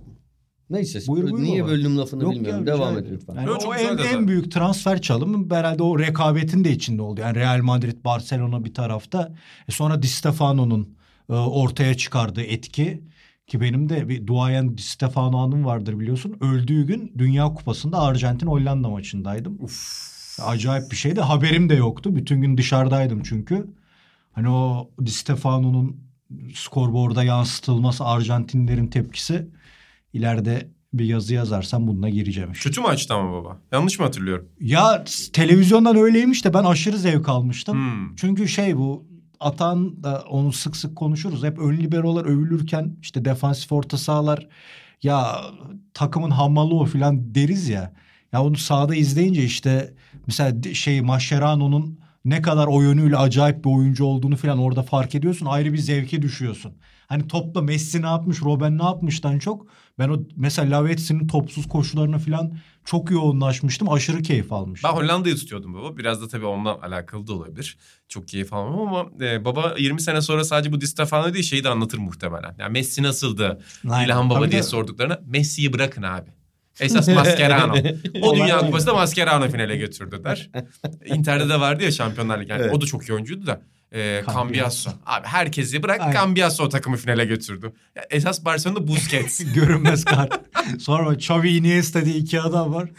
Neyse buyur, buyur niye bölüm lafını Yok bilmiyorum. Ya, Devam et lütfen. Yani o en, en büyük transfer çalımı herhalde o rekabetin de içinde oldu. Yani Real Madrid, Barcelona bir tarafta. E sonra Di Stefano'nun e, ortaya çıkardığı etki ki benim de bir duayen Di Stefano anım vardır biliyorsun. Öldüğü gün Dünya Kupası'nda Arjantin Hollanda maçındaydım. Uf. Acayip bir şeydi. Haberim de yoktu. Bütün gün dışarıdaydım çünkü. Hani o Di Stefano'nun skorboarda yansıtılması Arjantinlerin tepkisi ileride bir yazı yazarsam bununla gireceğim. Işte. Kötü maçtı ama baba. Yanlış mı hatırlıyorum? Ya televizyondan öyleymiş de ben aşırı zevk almıştım. Hmm. Çünkü şey bu Atan da onu sık sık konuşuruz. Hep ön liberolar övülürken işte defansif orta sahalar ya takımın hammalı o falan deriz ya. Ya onu sahada izleyince işte mesela şey Mascherano'nun ne kadar o yönüyle acayip bir oyuncu olduğunu falan orada fark ediyorsun. Ayrı bir zevke düşüyorsun. Hani topla Messi ne yapmış, Robben ne yapmıştan çok ben o mesela Lavetsi'nin topsuz koşularına falan çok yoğunlaşmıştım. Aşırı keyif almıştım. Ben Hollanda'yı tutuyordum baba. Biraz da tabii onunla alakalı da olabilir. Çok keyif almam ama e, baba 20 sene sonra sadece bu Di Stefano değil şeyi de anlatır muhtemelen. Yani Messi nasıldı? Aynen. İlhan Baba tabii diye de... sorduklarına Messi'yi bırakın abi. Esas Mascherano. o Dünya Kupası'nda Mascherano finale götürdü der. Inter'de de vardı ya Şampiyonlar Ligi. Yani evet. O da çok iyi oyuncuydu da. E, Cambiasso. Abi herkesi bırak Aynen. Cambiasso o takımı finale götürdü. Ya, esas Barcelona'da Busquets. Görünmez kart. Sonra Xavi Iniesta diye iki adam var.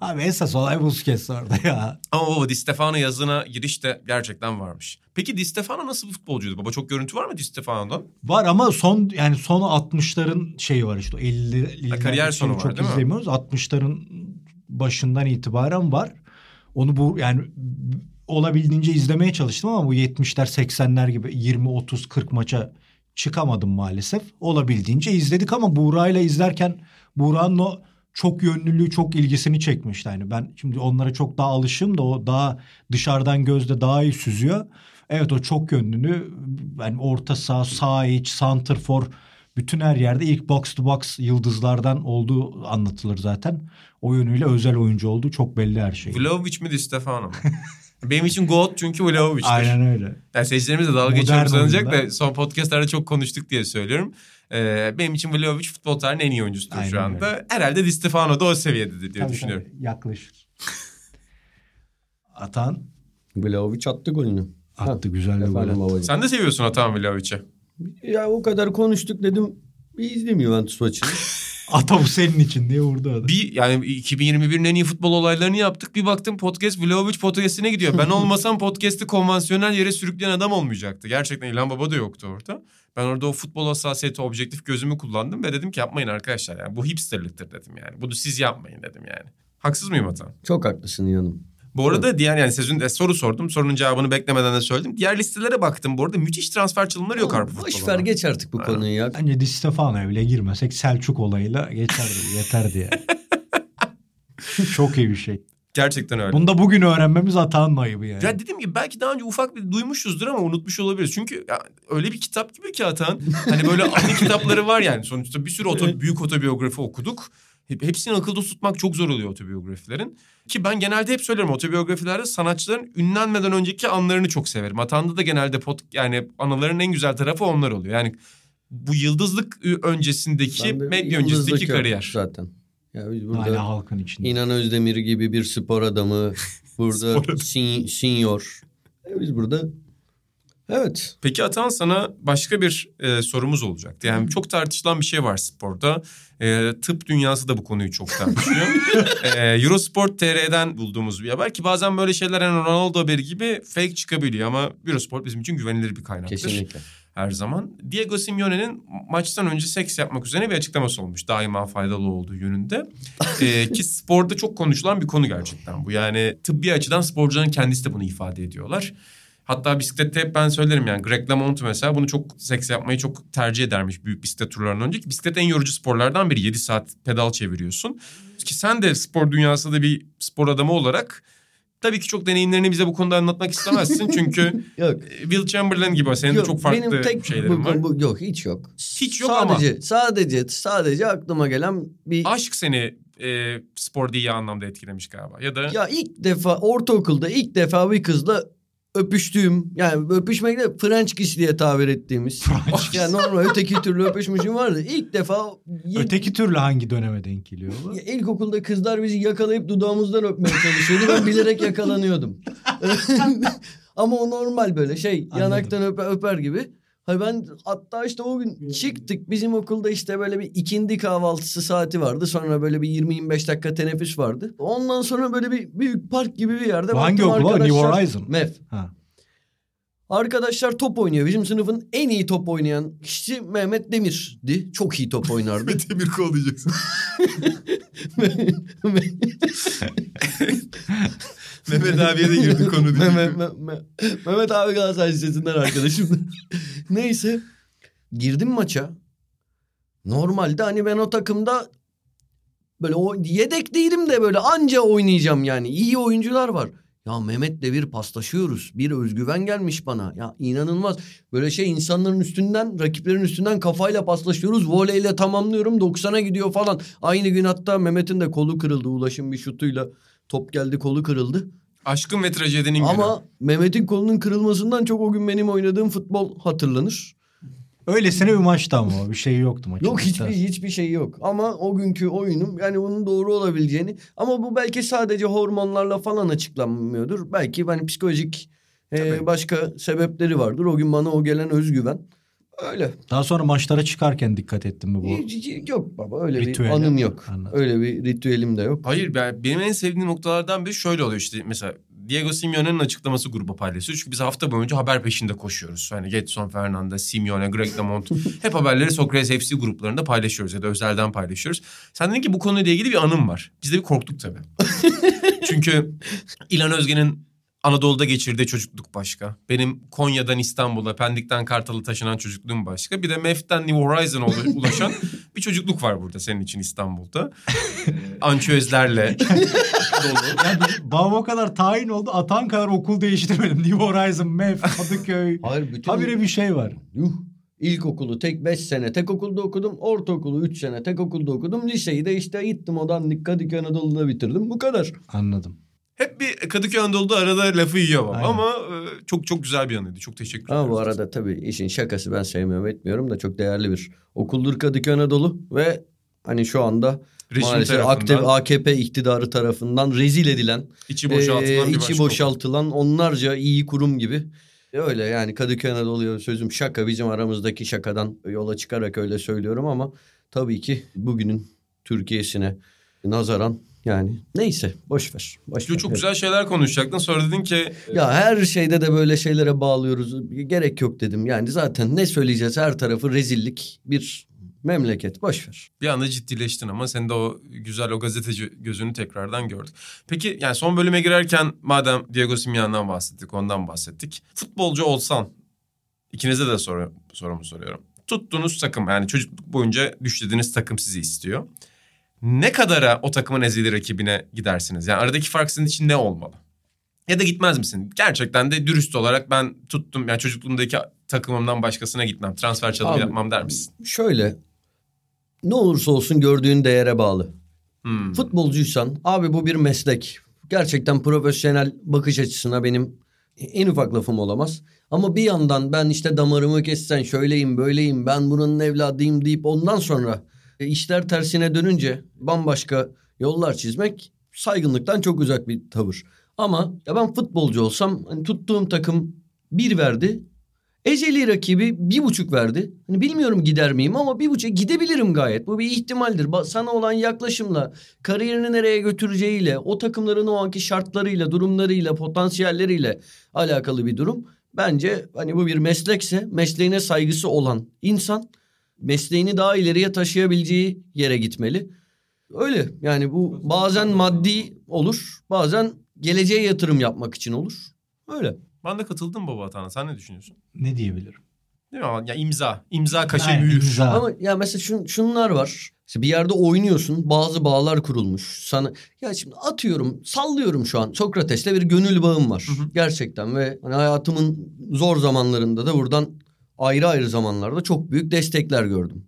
Abi esas olay Busquets orada ya. Ama baba Di Stefano yazına giriş de gerçekten varmış. Peki Di Stefano nasıl bir futbolcuydu baba? Çok görüntü var mı Di Stefano'dan? Var ama son yani son 60'ların şeyi var işte 50 ha, kariyer sonu var çok değil izlemiyoruz. mi? 60'ların başından itibaren var. Onu bu yani olabildiğince izlemeye çalıştım ama bu 70'ler 80'ler gibi 20 30 40 maça çıkamadım maalesef. Olabildiğince izledik ama Buğra'yla izlerken Buğra'nın o çok yönlülüğü çok ilgisini çekmişti. Yani ben şimdi onlara çok daha alışım da o daha dışarıdan gözde daha iyi süzüyor. Evet o çok yönlülü yani orta saha, sağ iç, center for bütün her yerde ilk box to box yıldızlardan olduğu anlatılır zaten. O yönüyle özel oyuncu olduğu çok belli her şey. Vlahovic mi Di Stefano mu? Benim için GOAT çünkü Vlahovic'tir. Aynen öyle. Yani seyircilerimiz de dalga geçiyor sanacak da son podcastlerde çok konuştuk diye söylüyorum. Ee, benim için Vlahovic futbol tarihinin en iyi oyuncusudur Aynen şu anda. Öyle. Herhalde Di Stefano da o seviyededir diye tabii, düşünüyorum. Tabii, yaklaşır. Atan? Vlahovic attı golünü. Attı güzel bir gol Sen de seviyorsun Atan Vlahovic'i. Ya o kadar konuştuk dedim. Bir izleyeyim Juventus maçını. Ata bu senin için diye vurdu adam. Bir yani 2021'in en iyi futbol olaylarını yaptık. Bir baktım podcast Vlahovic podcast'ine gidiyor. Ben olmasam podcast'i konvansiyonel yere sürükleyen adam olmayacaktı. Gerçekten İlhan Baba da yoktu orada. Ben orada o futbol hassasiyeti objektif gözümü kullandım ve dedim ki yapmayın arkadaşlar. Yani bu hipsterliktir dedim yani. Bunu siz yapmayın dedim yani. Haksız mıyım Atan? Çok haklısın İlhan'ım. Bu arada evet. diğer yani sezon soru sordum. Sorunun cevabını beklemeden de söyledim. Diğer listelere baktım. Bu arada müthiş transfer çalımları yok Avrupa Boş ver geç artık bu konuyu ya. Bence Di Stefano'ya bile girmesek Selçuk olayıyla geçerdi. yeterdi yani. Çok iyi bir şey. Gerçekten öyle. Bunu da bugün öğrenmemiz hatanın ayıbı yani. Ya dediğim gibi belki daha önce ufak bir duymuşuzdur ama unutmuş olabiliriz. Çünkü ya, öyle bir kitap gibi ki Atan. Hani böyle anı kitapları var yani. Sonuçta bir sürü oto, büyük otobiyografi okuduk. Hep- Hepsini akılda tutmak çok zor oluyor otobiyografilerin. Ki ben genelde hep söylerim otobiyografilerde sanatçıların ünlenmeden önceki anlarını çok severim. Atağında da genelde pot, yani anıların en güzel tarafı onlar oluyor. Yani bu yıldızlık öncesindeki, medya öncesindeki kariyer. Zaten. Ya biz burada Hala halkın içinde. İnan Özdemir gibi bir spor adamı. Burada Spor adamı. sin, senior. E biz burada Evet. Peki Atan sana başka bir e, sorumuz olacaktı. Yani çok tartışılan bir şey var sporda. E, tıp dünyası da bu konuyu çok tartışıyor. e, Eurosport TR'den bulduğumuz bir haber ki bazen böyle şeyler yani Ronaldo haberi gibi fake çıkabiliyor ama Eurosport bizim için güvenilir bir kaynaktır. Kesinlikle. Her zaman. Diego Simeone'nin maçtan önce seks yapmak üzerine bir açıklaması olmuş. Daima faydalı olduğu yönünde. E, ki sporda çok konuşulan bir konu gerçekten bu. Yani tıbbi açıdan sporcuların kendisi de bunu ifade ediyorlar. Hatta bisiklette hep ben söylerim yani Greg LeMond mesela bunu çok seks yapmayı çok tercih edermiş büyük bisiklet turlarından önce. Ki bisiklet en yorucu sporlardan biri. 7 saat pedal çeviriyorsun. Ki sen de spor dünyasında bir spor adamı olarak tabii ki çok deneyimlerini bize bu konuda anlatmak istemezsin. Çünkü Yok. Will Chamberlain gibi senin de Yok, çok farklı benim tek şeylerin bu- var. bu- yok hiç yok. Hiç yok sadece, ama Sadece sadece aklıma gelen bir aşk seni e, spor iyi anlamda etkilemiş galiba. Ya da ya ilk defa ortaokulda ilk defa bir kızla öpüştüğüm yani öpüşmekle French kiss diye tabir ettiğimiz. yani normal öteki türlü öpüşmüşüm vardı. İlk defa Öteki türlü hangi döneme denk geliyor bu? İlkokulda kızlar bizi yakalayıp dudağımızdan öpmeye çalışıyordu. Ben bilerek yakalanıyordum. Ama o normal böyle şey Anladım. yanaktan öper, öper gibi. Hayır ben hatta işte o gün çıktık bizim okulda işte böyle bir ikindi kahvaltısı saati vardı. Sonra böyle bir 20-25 dakika teneffüs vardı. Ondan sonra böyle bir büyük park gibi bir yerde. Bu hangi okul? New arkadaşlar- Horizon. MEF. Ha. Arkadaşlar top oynuyor. Bizim sınıfın en iyi top oynayan kişi Mehmet Demir'di. Çok iyi top oynardı. Demir kollayacaksın. Mehmet abiye de girdi konu. Mehmet, Me- Me- Mehmet abi Galatasaray Lisesi'nden arkadaşım. Neyse. Girdim maça. Normalde hani ben o takımda böyle o yedek değilim de böyle anca oynayacağım yani. İyi oyuncular var. Ya Mehmet'le bir paslaşıyoruz. Bir özgüven gelmiş bana. Ya inanılmaz. Böyle şey insanların üstünden, rakiplerin üstünden kafayla paslaşıyoruz. Voleyle tamamlıyorum. 90'a gidiyor falan. Aynı gün hatta Mehmet'in de kolu kırıldı. Ulaşım bir şutuyla top geldi kolu kırıldı. Aşkın ve trajedinin günü. Ama Mehmet'in kolunun kırılmasından çok o gün benim oynadığım futbol hatırlanır. Öylesine bir maçtı ama. Bir şey yoktu maçın. Yok hiçbir hiçbir şey yok. Ama o günkü oyunum yani bunun doğru olabileceğini ama bu belki sadece hormonlarla falan açıklanmıyordur. Belki hani psikolojik e, başka sebepleri vardır. O gün bana o gelen özgüven. Öyle. Daha sonra maçlara çıkarken dikkat ettim mi bu? Yok baba öyle Ritüeli. bir anım yok. Anladım. Öyle bir ritüelim de yok. Hayır ben, benim en sevdiğim noktalardan biri şöyle oluyor işte mesela Diego Simeone'nin açıklaması gruba paylaşıyor. Çünkü biz hafta boyunca haber peşinde koşuyoruz. Hani Getson Fernandez, Simeone, Greg LeMond hep haberleri Sokrates FC gruplarında paylaşıyoruz ya da özelden paylaşıyoruz. Sen dedin ki bu konuyla ilgili bir anım var. Biz de bir korktuk tabii. Çünkü İlhan Özge'nin Anadolu'da geçirdiği çocukluk başka. Benim Konya'dan İstanbul'a, Pendik'ten Kartal'a taşınan çocukluğum başka. Bir de MEF'ten New Horizon'a ula- ulaşan bir çocukluk var burada senin için İstanbul'da. Ançözlerle dolu. Ya biz- babam o kadar tayin oldu. Atan kadar okul değiştirmedim. New Horizon, MEF, Kadıköy. Hayır bütün Habire bir şey var. Yuh. İlkokulu tek 5 sene tek okulda okudum. Ortaokulu 3 sene tek okulda okudum. Liseyi de işte gittim o dandik Kadıköy Anadolu'da bitirdim. Bu kadar. Anladım. Hep bir Kadıköy Anadolu'da arada lafı yiyor. Aynen. ama e, çok çok güzel bir anıydı. Çok teşekkür ederim. Ama bu arada tabii işin şakası ben sevmiyorum etmiyorum da çok değerli bir okuldur Kadıköy Anadolu ve hani şu anda Rejim maalesef aktif AKP iktidarı tarafından rezil edilen, içi boşaltılan e, içi boşaltılan onlarca iyi kurum gibi. Öyle yani Kadıköy Anadolu'ya sözüm şaka bizim aramızdaki şakadan yola çıkarak öyle söylüyorum ama tabii ki bugünün Türkiye'sine nazaran yani neyse boş ver. Boş ver. Çok güzel şeyler konuşacaktın. Sonra dedin ki Ya her şeyde de böyle şeylere bağlıyoruz. Gerek yok dedim. Yani zaten ne söyleyeceğiz her tarafı rezillik bir memleket. Boş ver. bir anda ciddileştin ama sen de o güzel o gazeteci gözünü tekrardan gördük. Peki yani son bölüme girerken madem Diego Simeone'dan bahsettik, ondan bahsettik. Futbolcu olsan ikinize de soru, sorumu soruyorum. Tuttuğunuz takım yani çocukluk boyunca düşlediğiniz takım sizi istiyor. Ne kadara o takımın ezeli rakibine gidersiniz? Yani aradaki fark sizin için ne olmalı? Ya da gitmez misin? Gerçekten de dürüst olarak ben tuttum yani çocukluğumdaki takımımdan başkasına gitmem. Transfer çalımı Abi, yapmam der misin? Şöyle ne olursa olsun gördüğün değere bağlı. Hmm. Futbolcuysan abi bu bir meslek. Gerçekten profesyonel bakış açısına benim en ufak lafım olamaz. Ama bir yandan ben işte damarımı kessen şöyleyim böyleyim ben bunun evladıyım deyip ondan sonra işler tersine dönünce bambaşka yollar çizmek saygınlıktan çok uzak bir tavır. Ama ya ben futbolcu olsam hani tuttuğum takım bir verdi. Eceli rakibi bir buçuk verdi. Hani bilmiyorum gider miyim ama bir buçuk gidebilirim gayet. Bu bir ihtimaldir. Sana olan yaklaşımla, kariyerini nereye götüreceğiyle, o takımların o anki şartlarıyla, durumlarıyla, potansiyelleriyle alakalı bir durum. Bence hani bu bir meslekse mesleğine saygısı olan insan mesleğini daha ileriye taşıyabileceği yere gitmeli. Öyle yani bu bazen maddi olur, bazen geleceğe yatırım yapmak için olur. Öyle. Ben de katıldım baba Atahan'a. Sen ne düşünüyorsun? Ne diyebilirim? Değil mi ama ya imza. İmza kaşe Aynen, büyür. imza. Ama ya mesela şun, şunlar var. İşte bir yerde oynuyorsun bazı bağlar kurulmuş. Sana ya şimdi atıyorum sallıyorum şu an Sokrates'le bir gönül bağım var. Hı hı. Gerçekten ve hani hayatımın zor zamanlarında da buradan ayrı ayrı zamanlarda çok büyük destekler gördüm.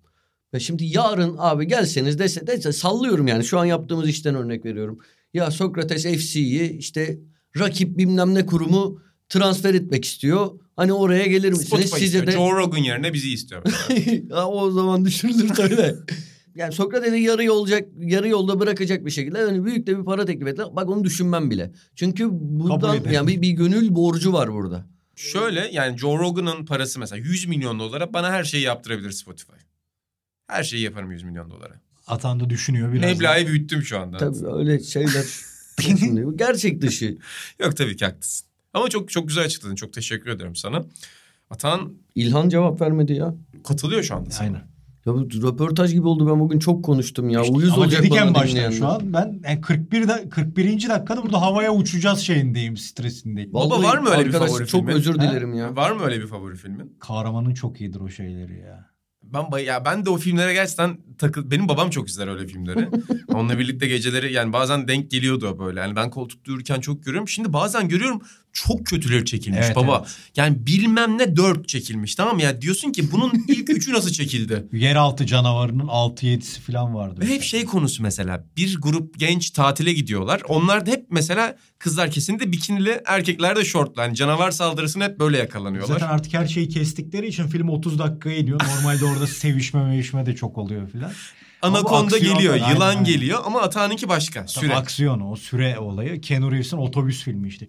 Ve şimdi yarın abi gelseniz dese, dese sallıyorum yani şu an yaptığımız işten örnek veriyorum. Ya Sokrates FC'yi işte rakip bilmem ne kurumu transfer etmek istiyor. Hani oraya gelir misiniz? Spotify Size istiyor. de Joe Rogan yerine bizi istiyor. ya o zaman düşünülür öyle. yani Sokrates'i yarı yolacak, yarı yolda bırakacak bir şekilde yani büyük de bir para teklif etti. Bak onu düşünmem bile. Çünkü buradan yani bir, bir gönül borcu var burada. Şöyle yani Joe Rogan'ın parası mesela 100 milyon dolara bana her şeyi yaptırabilir Spotify. Her şeyi yaparım 100 milyon dolara. Atan da düşünüyor biraz. Meblağı büyüttüm şu anda. Tabii öyle şeyler. Gerçek dışı. Yok tabii ki haklısın. Ama çok çok güzel açıkladın. Çok teşekkür ederim sana. Atahan İlhan cevap vermedi ya. katılıyor şu anda sana. Aynen. Ya bu röportaj gibi oldu ben bugün çok konuştum ya. İşte Uyuz ama olacak dedik en başta şu an ben yani 41 da, 41. dakikada burada havaya uçacağız şeyindeyim stresindeyim. Baba Vallahi var mı öyle bir favori Çok filmin? özür Ha? dilerim ya. Var mı öyle bir favori filmin? Kahramanın çok iyidir o şeyleri ya. Ben bay- ya ben de o filmlere gerçekten takıl benim babam çok izler öyle filmleri. Onunla birlikte geceleri yani bazen denk geliyordu böyle. Yani ben koltukta uyurken çok görüyorum. Şimdi bazen görüyorum çok kötüleri çekilmiş Evet, baba. evet. Yani bilmem ne dört çekilmiş tamam mı? Ya diyorsun ki bunun ilk üçü nasıl çekildi? Yeraltı canavarının 6-7'si falan vardı. Ve hep şey konusu mesela bir grup genç tatile gidiyorlar. Onlar da hep mesela kızlar kesinlikle bikinili erkekler de şortlu. Yani canavar saldırısına hep böyle yakalanıyorlar. Zaten artık her şeyi kestikleri için film 30 dakikaya iniyor. Normalde orada sevişme mevişme de çok oluyor filan. Anakonda geliyor, aynen, yılan aynen. geliyor ama Atahan'ınki başka. Tabii Süre. aksiyon o süre olayı. Keanu Reeves'in otobüs filmi işte.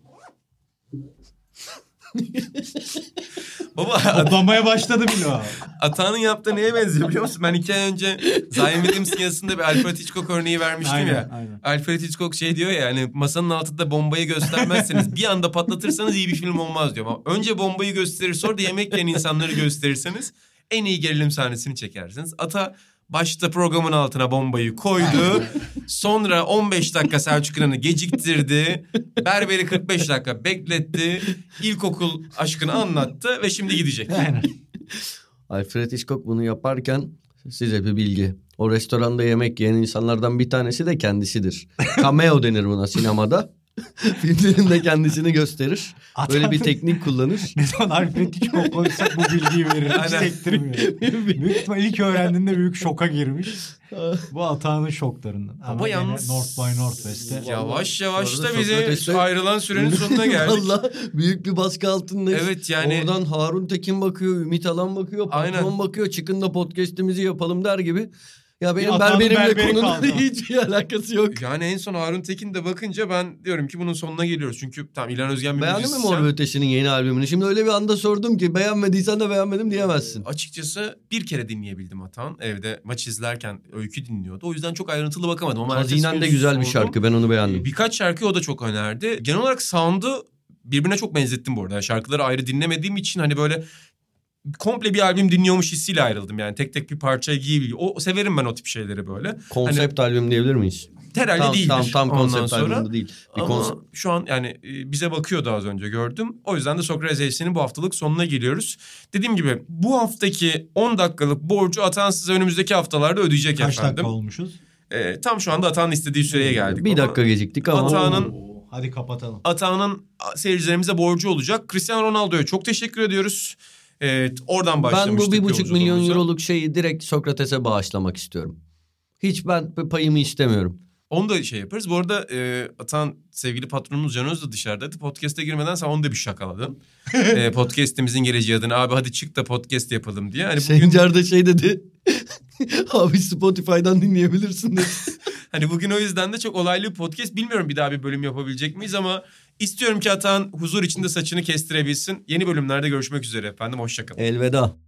Baba Toplamaya başladı bile o. Atağının yaptığı neye benziyor biliyor musun? Ben iki ay önce Zion Williams'ın yazısında bir Alfred Hitchcock örneği vermiştim Aynen, ya. aynen. Alfred Hitchcock şey diyor ya hani masanın altında bombayı göstermezseniz bir anda patlatırsanız iyi bir film olmaz diyor. Ama önce bombayı gösterir sonra da yemek yiyen insanları gösterirseniz en iyi gerilim sahnesini çekersiniz. Ata başta programın altına bombayı koydu. Sonra 15 dakika Selçuk İnan'ı geciktirdi. Berberi 45 dakika bekletti. İlkokul aşkını anlattı ve şimdi gidecek. Aynen. Alfred Hitchcock bunu yaparken size bir bilgi. O restoranda yemek yiyen insanlardan bir tanesi de kendisidir. Cameo denir buna sinemada. Filmlerinde kendisini gösterir. Böyle bir teknik kullanır. Ne zaman Hitchcock koysak bu bilgiyi verir. Hiç Aynen. sektirmiyor. büyük ihtimal ilk öğrendiğinde büyük şoka girmiş. Bu Atağan'ın şoklarından. Ama gene yalnız- North by Northwest'te. Yavaş yavaş da bize ayrılan sürenin sonuna geldik. Valla büyük bir baskı altındayız. Evet yani- Oradan Harun Tekin bakıyor, Ümit Alan bakıyor, patron Aynen. bakıyor. Çıkın da podcast'imizi yapalım der gibi. Ya benim Atanın berberimle berberi konunun hiç bir alakası yok. Yani en son Harun Tekin de bakınca ben diyorum ki bunun sonuna geliyoruz. Çünkü tam İlhan Özgen bir Beğendin mi. Mor ve Ötesi'nin yeni albümünü? Şimdi öyle bir anda sordum ki beğenmediysen de beğenmedim diyemezsin. Açıkçası bir kere dinleyebildim Atan. Evde maç izlerken öykü dinliyordu. O yüzden çok ayrıntılı bakamadım. Ama Hazinen de güzel bir sordum. şarkı ben onu beğendim. Birkaç şarkı o da çok önerdi. Genel olarak sound'u birbirine çok benzettim bu arada. Yani şarkıları ayrı dinlemediğim için hani böyle komple bir albüm dinliyormuş hissiyle ayrıldım. Yani tek tek bir parçayı giyebiliyor. O severim ben o tip şeyleri böyle. Konsept albüm diyebilir miyiz? Herhalde Tam, değildir. tam, tam konsept albümü değil. Bir Ama konsept. şu an yani e, bize bakıyordu az önce gördüm. O yüzden de Sokrates FC'nin bu haftalık sonuna geliyoruz. Dediğim gibi bu haftaki 10 dakikalık borcu Atan size önümüzdeki haftalarda ödeyecek Kaç efendim. dakika olmuşuz? E, tam şu anda Atan'ın istediği süreye geldik. Bir ama dakika geciktik ama. Atağının- Oo, Hadi kapatalım. Atan'ın seyircilerimize borcu olacak. Cristiano Ronaldo'ya çok teşekkür ediyoruz. Evet, oradan Ben başlamıştık bu bir buçuk milyon euroluk şeyi direkt Sokrates'e bağışlamak istiyorum. Hiç ben payımı istemiyorum. Onu da şey yaparız. Bu arada e, Atan sevgili patronumuz Can Öz da dışarıdaydı. Podcast'e girmeden sen onu da bir şakaladın. e, podcast'imizin geleceği adına abi hadi çık da podcast yapalım diye. Hani bugün, de şey dedi. Abi Spotify'dan dinleyebilirsin dedi. hani bugün o yüzden de çok olaylı bir podcast. Bilmiyorum bir daha bir bölüm yapabilecek miyiz ama istiyorum ki Atan huzur içinde saçını kestirebilsin. Yeni bölümlerde görüşmek üzere efendim. Hoşçakalın. Elveda.